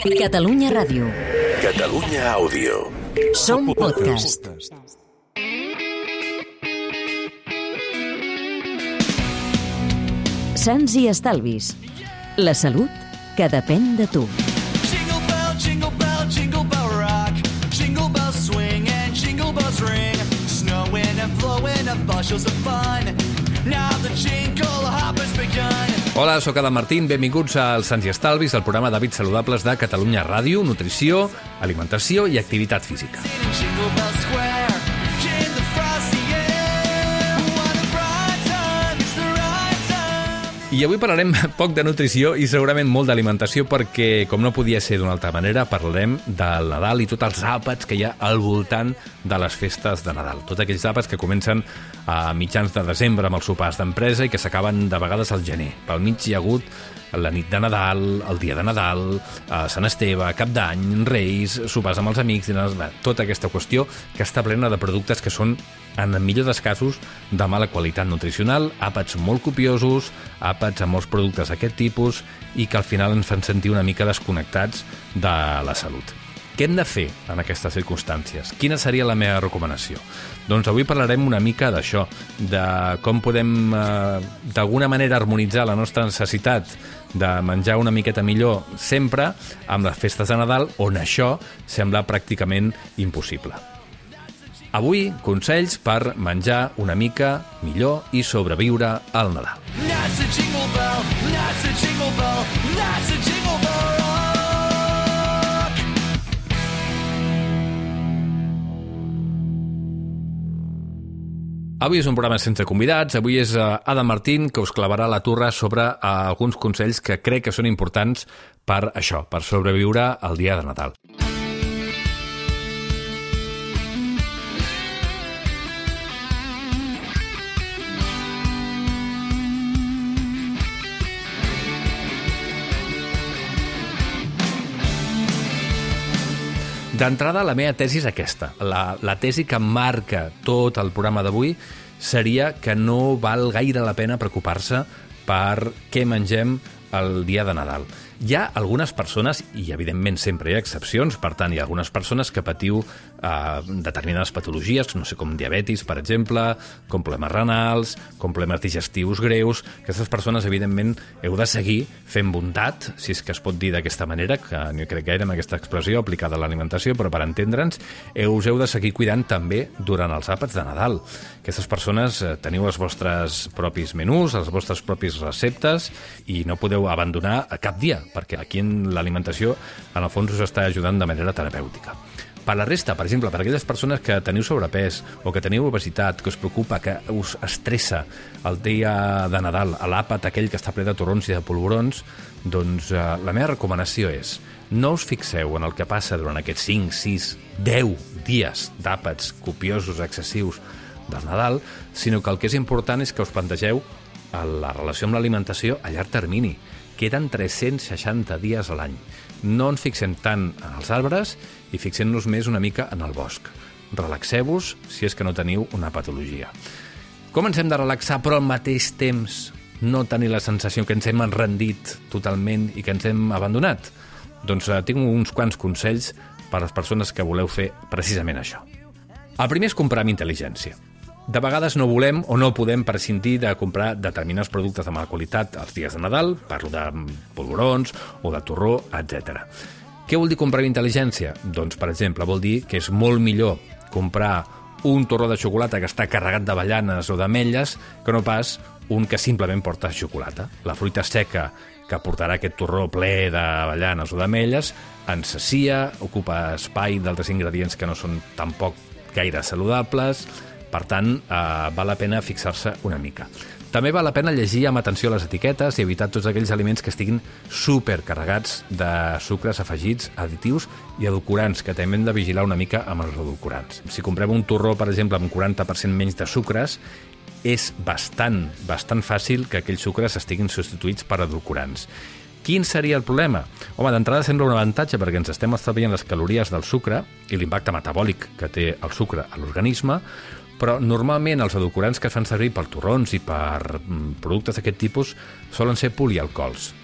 Catalunya Ràdio. Catalunya Àudio. Som podcast. Sants i estalvis. La salut que depèn de tu. Jingle bell, jingle bell, jingle bell rock. Jingle bells swing and jingle bells ring. Snowing and blowing up bushels of fun. Hola, sóc Adam Martín, benvinguts al Sants i Estalvis, el programa d'hàbits saludables de Catalunya Ràdio, nutrició, alimentació i activitat física. I avui parlarem poc de nutrició i segurament molt d'alimentació perquè, com no podia ser d'una altra manera, parlarem del Nadal i tots els àpats que hi ha al voltant de les festes de Nadal. Tots aquells àpats que comencen a mitjans de desembre amb els sopars d'empresa i que s'acaben de vegades al gener. Pel mig hi ha hagut la nit de Nadal, el dia de Nadal, a Sant Esteve, Cap d'Any, Reis, sopars amb els amics, dinars, tota aquesta qüestió que està plena de productes que són, en el millor dels casos, de mala qualitat nutricional, àpats molt copiosos, àpats amb molts productes d'aquest tipus i que al final ens fan sentir una mica desconnectats de la salut. Què hem de fer en aquestes circumstàncies? Quina seria la meva recomanació? Doncs avui parlarem una mica d'això, de com podem eh, d'alguna manera harmonitzar la nostra necessitat de menjar una miqueta millor sempre amb les festes de Nadal, on això sembla pràcticament impossible. Avui, consells per menjar una mica millor i sobreviure al Nadal. That's a jingle bell, that's a jingle bell, that's a jingle bell rock. Avui és un programa sense convidats, avui és eh, Adam Martín que us clavarà la turra sobre eh, alguns consells que crec que són importants per això, per sobreviure al dia de Nadal. D'entrada, la meva tesi és aquesta. La, la tesi que marca tot el programa d'avui seria que no val gaire la pena preocupar-se per què mengem el dia de Nadal. Hi ha algunes persones, i evidentment sempre hi ha excepcions, per tant, hi ha algunes persones que patiu eh, determinades patologies, no sé, com diabetis, per exemple, com problemes renals, com problemes digestius greus. Aquestes persones, evidentment, heu de seguir fent bondat, si és que es pot dir d'aquesta manera, que no crec gaire en aquesta expressió aplicada a l'alimentació, però per entendre'ns, us heu de seguir cuidant també durant els àpats de Nadal. Aquestes persones eh, teniu els vostres propis menús, els vostres propis receptes, i no podeu abandonar cap dia, perquè aquí en l'alimentació en el fons us està ajudant de manera terapèutica. Per la resta, per exemple, per aquelles persones que teniu sobrepès o que teniu obesitat, que us preocupa, que us estressa el dia de Nadal, a l'àpat aquell que està ple de torrons i de polvorons, doncs eh, la meva recomanació és no us fixeu en el que passa durant aquests 5, 6, 10 dies d'àpats copiosos, excessius del Nadal, sinó que el que és important és que us plantegeu la relació amb l'alimentació a llarg termini. Queden 360 dies a l'any. No ens fixem tant en els arbres i fixem-nos més una mica en el bosc. Relaxeu-vos si és que no teniu una patologia. Com ens hem de relaxar però al mateix temps no tenir la sensació que ens hem enrendit totalment i que ens hem abandonat? Doncs eh, tinc uns quants consells per a les persones que voleu fer precisament això. El primer és comprar amb intel·ligència. De vegades no volem o no podem prescindir de comprar determinats productes de mala qualitat els dies de Nadal, parlo de polvorons o de torró, etc. Què vol dir comprar intel·ligència? Doncs, per exemple, vol dir que és molt millor comprar un torró de xocolata que està carregat d'avellanes o d'ametlles que no pas un que simplement porta xocolata. La fruita seca que portarà aquest torró ple d'avellanes o d'ametlles ens sacia, ocupa espai d'altres ingredients que no són tampoc gaire saludables, per tant, eh, val la pena fixar-se una mica. També val la pena llegir amb atenció les etiquetes i evitar tots aquells aliments que estiguin supercarregats de sucres afegits, additius i edulcorants, que també hem de vigilar una mica amb els edulcorants. Si comprem un torró, per exemple, amb 40% menys de sucres, és bastant, bastant fàcil que aquells sucres estiguin substituïts per edulcorants. Quin seria el problema? Home, d'entrada sembla un avantatge perquè ens estem estalviant les calories del sucre i l'impacte metabòlic que té el sucre a l'organisme, però normalment els edulcorants que es fan servir per torrons i per mm, productes d'aquest tipus solen ser polialcohols.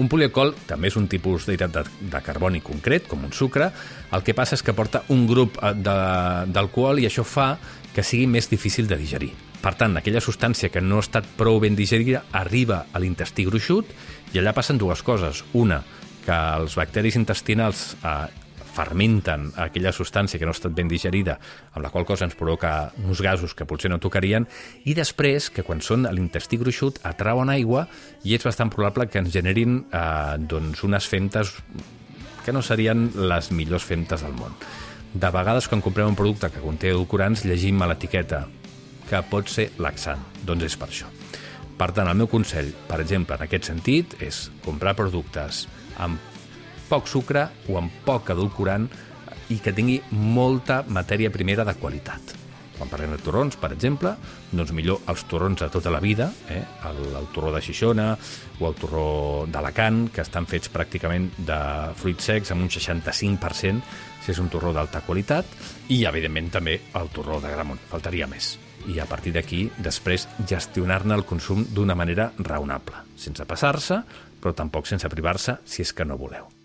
Un polialcohol també és un tipus d'hidratat de, de carboni concret, com un sucre. El que passa és que porta un grup eh, d'alcohol i això fa que sigui més difícil de digerir. Per tant, aquella substància que no ha estat prou ben digerida arriba a l'intestí gruixut i allà passen dues coses. Una, que els bacteris intestinals eh, fermenten aquella substància que no ha estat ben digerida, amb la qual cosa ens provoca uns gasos que potser no tocarien, i després, que quan són a l'intestí gruixut, atrauen aigua i és bastant probable que ens generin eh, doncs unes femtes que no serien les millors femtes del món. De vegades, quan comprem un producte que conté edulcorants, llegim a l'etiqueta que pot ser laxant. Doncs és per això. Per tant, el meu consell, per exemple, en aquest sentit, és comprar productes amb poc sucre o amb poc edulcorant i que tingui molta matèria primera de qualitat. Quan parlem de torrons, per exemple, doncs millor els torrons de tota la vida, eh? el, el torró de Xixona o el torró d'Alacant, que estan fets pràcticament de fruits secs amb un 65% si és un torró d'alta qualitat, i evidentment també el torró de Gramont, faltaria més. I a partir d'aquí, després, gestionar-ne el consum d'una manera raonable, sense passar-se, però tampoc sense privar-se si és que no voleu.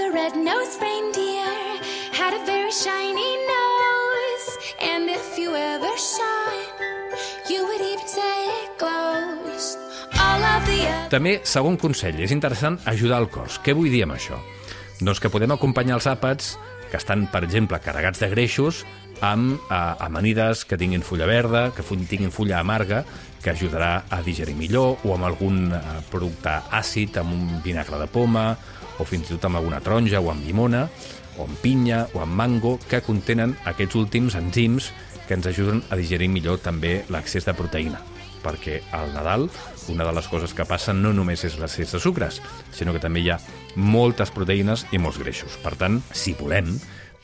The red-nosed reindeer had a very shiny nose, and if you ever it, you would even say it glows. All of the other També, segon consell, és interessant ajudar el cos. Què vull dir amb això? Doncs que podem acompanyar els àpats que estan, per exemple, carregats de greixos amb eh, amanides que tinguin fulla verda, que tinguin fulla amarga, que ajudarà a digerir millor, o amb algun eh, producte àcid, amb un vinagre de poma, o fins i tot amb alguna taronja, o amb llimona, o amb pinya, o amb mango, que contenen aquests últims enzims que ens ajuden a digerir millor també l'accés de proteïna perquè al Nadal una de les coses que passa no només és l'excés de sucres, sinó que també hi ha moltes proteïnes i molts greixos. Per tant, si volem,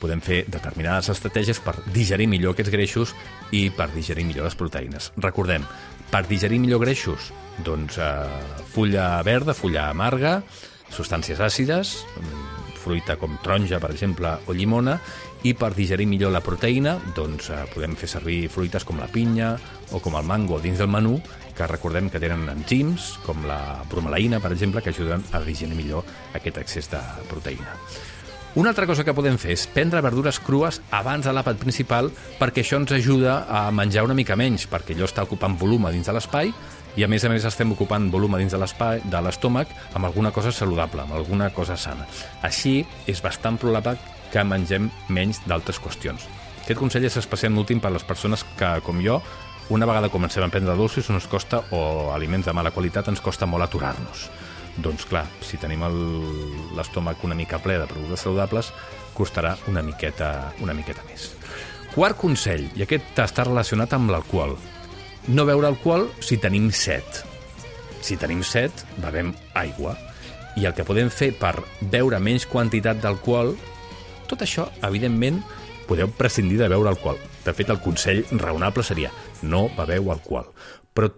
podem fer determinades estratègies per digerir millor aquests greixos i per digerir millor les proteïnes. Recordem, per digerir millor greixos, doncs eh, fulla verda, fulla amarga, substàncies àcides, fruita com taronja, per exemple, o llimona, i per digerir millor la proteïna, doncs eh, podem fer servir fruites com la pinya o com el mango dins del menú, que recordem que tenen enzims, com la bromelaïna, per exemple, que ajuden a digerir millor aquest excés de proteïna. Una altra cosa que podem fer és prendre verdures crues abans de l'àpat principal perquè això ens ajuda a menjar una mica menys, perquè allò està ocupant volum dins de l'espai i a més a més estem ocupant volum a dins de l'espai de l'estómac amb alguna cosa saludable, amb alguna cosa sana. Així és bastant probable que mengem menys d'altres qüestions. Aquest consell és especialment útil per a les persones que, com jo, una vegada comencem a prendre dolços ens costa, o aliments de mala qualitat, ens costa molt aturar-nos. Doncs clar, si tenim l'estómac una mica ple de productes saludables, costarà una miqueta, una miqueta més. Quart consell, i aquest està relacionat amb l'alcohol. No beure alcohol si tenim set. Si tenim set, bevem aigua. I el que podem fer per beure menys quantitat d'alcohol, tot això, evidentment, podeu prescindir de beure alcohol. De fet, el consell raonable seria no beveu alcohol. Però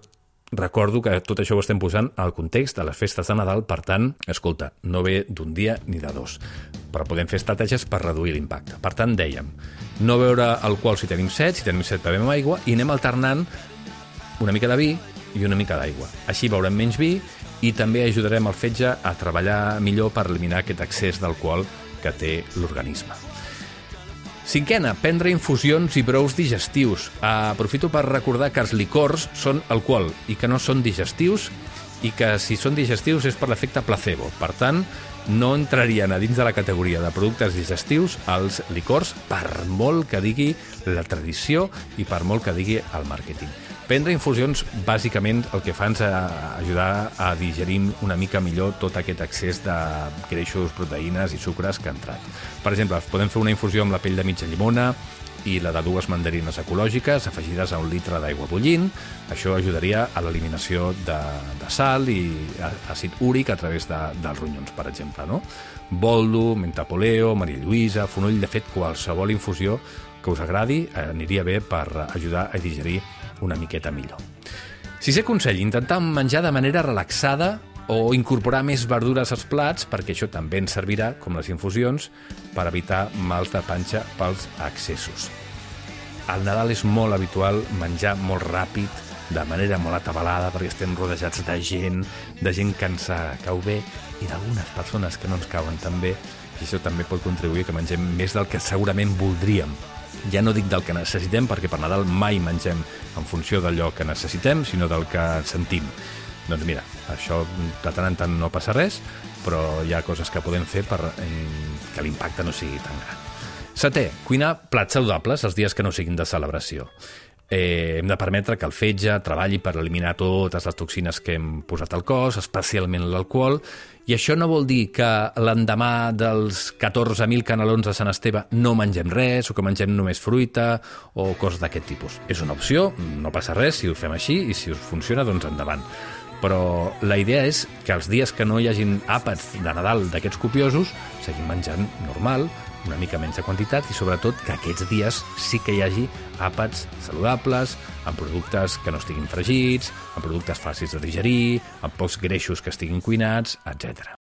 recordo que tot això ho estem posant al context de les festes de Nadal, per tant, escolta, no ve d'un dia ni de dos. Però podem fer estratègies per reduir l'impacte. Per tant, dèiem, no beure alcohol si tenim set, si tenim set bevem aigua, i anem alternant una mica de vi i una mica d'aigua. Així beurem menys vi i també ajudarem el fetge a treballar millor per eliminar aquest excés d'alcohol que té l'organisme. Cinquena, prendre infusions i brous digestius. Aprofito per recordar que els licors són alcohol i que no són digestius i que si són digestius és per l'efecte placebo. Per tant, no entrarien a dins de la categoria de productes digestius els licors per molt que digui la tradició i per molt que digui el màrqueting. Prendre infusions, bàsicament, el que fa ens a ajudar a digerir una mica millor tot aquest excés de greixos, proteïnes i sucres que ha entrat. Per exemple, podem fer una infusió amb la pell de mitja llimona i la de dues mandarines ecològiques afegides a un litre d'aigua bullint. Això ajudaria a l'eliminació de, de sal i àcid úric a través de, dels ronyons, per exemple. No? Boldo, mentapoleo, Maria Lluïsa, fonoll, de fet, qualsevol infusió que us agradi eh, aniria bé per ajudar a digerir una miqueta millor. Sisè consell, intentar menjar de manera relaxada o incorporar més verdures als plats, perquè això també ens servirà, com les infusions, per evitar mals de panxa pels excessos. Al Nadal és molt habitual menjar molt ràpid, de manera molt atabalada, perquè estem rodejats de gent, de gent que ens cau bé, i d'algunes persones que no ens cauen tan bé, i això també pot contribuir que mengem més del que segurament voldríem. Ja no dic del que necessitem, perquè per Nadal mai mengem en funció d'allò que necessitem, sinó del que sentim. Doncs mira, això de tant en tant no passa res, però hi ha coses que podem fer per que l'impacte no sigui tan gran. Setè, cuinar plats saludables els dies que no siguin de celebració. Eh, hem de permetre que el fetge treballi per eliminar totes les toxines que hem posat al cos, especialment l'alcohol, i això no vol dir que l'endemà dels 14.000 canelons de Sant Esteve no mengem res, o que mengem només fruita, o coses d'aquest tipus. És una opció, no passa res si ho fem així, i si us funciona, doncs endavant però la idea és que els dies que no hi hagin àpats de Nadal d'aquests copiosos seguim menjant normal, una mica menys de quantitat i sobretot que aquests dies sí que hi hagi àpats saludables, amb productes que no estiguin fregits, amb productes fàcils de digerir, amb pocs greixos que estiguin cuinats, etc.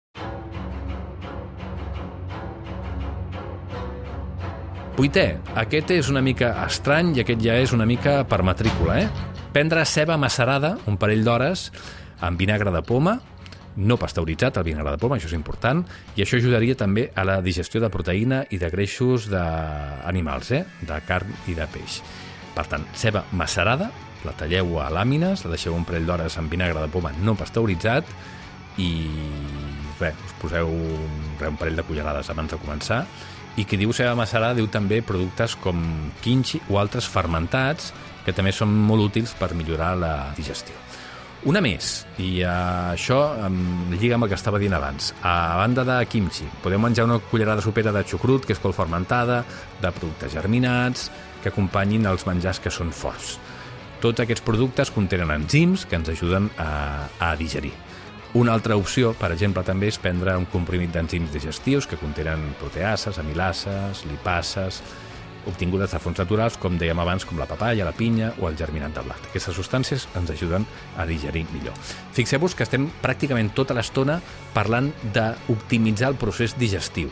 Vuitè, aquest és una mica estrany i aquest ja és una mica per matrícula, eh? Prendre ceba macerada un parell d'hores amb vinagre de poma, no pasteuritzat, el vinagre de poma, això és important, i això ajudaria també a la digestió de proteïna i de greixos d'animals, eh? de carn i de peix. Per tant, ceba macerada, la talleu a làmines, la deixeu un parell d'hores amb vinagre de poma no pasteuritzat i res, us poseu res, un parell de cullerades abans de començar i qui diu ceba macerada diu també productes com quinxi o altres fermentats que també són molt útils per millorar la digestió. Una més, i uh, això um, lliga amb el que estava dient abans. A banda de kimchi, podeu menjar una cullerada sopera de xucrut, que és col fermentada, de productes germinats, que acompanyin els menjars que són forts. Tots aquests productes contenen enzims que ens ajuden a, a digerir. Una altra opció, per exemple, també és prendre un comprimit d'enzims digestius que contenen proteases, amilases, lipases, obtingudes de fonts naturals, com dèiem abans, com la papaya, la pinya o el germinat de blat. Aquestes substàncies ens ajuden a digerir millor. Fixeu-vos que estem pràcticament tota l'estona parlant d'optimitzar el procés digestiu.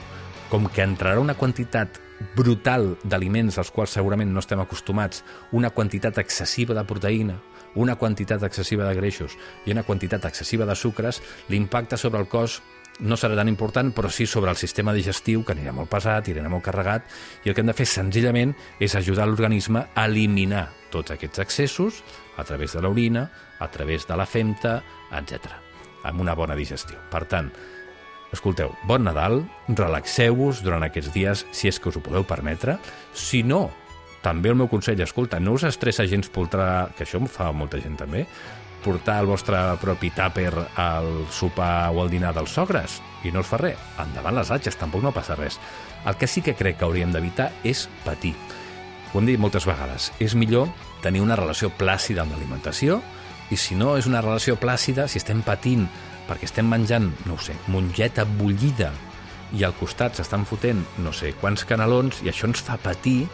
Com que entrarà una quantitat brutal d'aliments als quals segurament no estem acostumats, una quantitat excessiva de proteïna, una quantitat excessiva de greixos i una quantitat excessiva de sucres, l'impacte sobre el cos no serà tan important, però sí sobre el sistema digestiu, que anirà molt pesat, anirà molt carregat, i el que hem de fer senzillament és ajudar l'organisme a eliminar tots aquests excessos a través de l'orina, a través de la femta, etc. amb una bona digestió. Per tant, escolteu, bon Nadal, relaxeu-vos durant aquests dies si és que us ho podeu permetre. Si no, també el meu consell, escolta, no us estressa gens poltrar, que això em fa molta gent també, portar el vostre propi tàper al sopar o al dinar dels sogres i no us fa res. Endavant les atxes, tampoc no passa res. El que sí que crec que hauríem d'evitar és patir. Ho hem dit moltes vegades, és millor tenir una relació plàcida amb l'alimentació i si no és una relació plàcida, si estem patint perquè estem menjant, no sé, mongeta bullida i al costat s'estan fotent no sé quants canelons i això ens fa patir,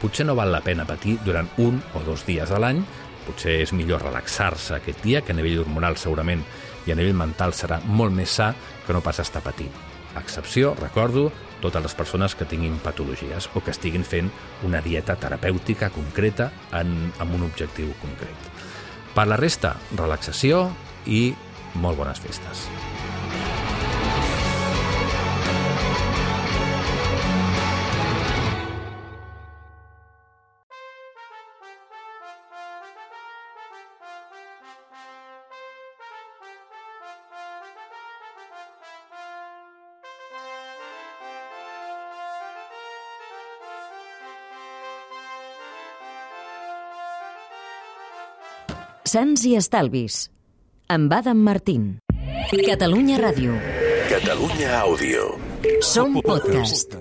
potser no val la pena patir durant un o dos dies a l'any Potser és millor relaxar-se aquest dia, que a nivell hormonal segurament i a nivell mental serà molt més sa que no pas estar patint. Excepció, recordo, totes les persones que tinguin patologies o que estiguin fent una dieta terapèutica concreta en, amb un objectiu concret. Per la resta, relaxació i molt bones festes. Sants i Estalvis. Amb Adam Martín. Catalunya Ràdio. Catalunya Àudio. Som podcast.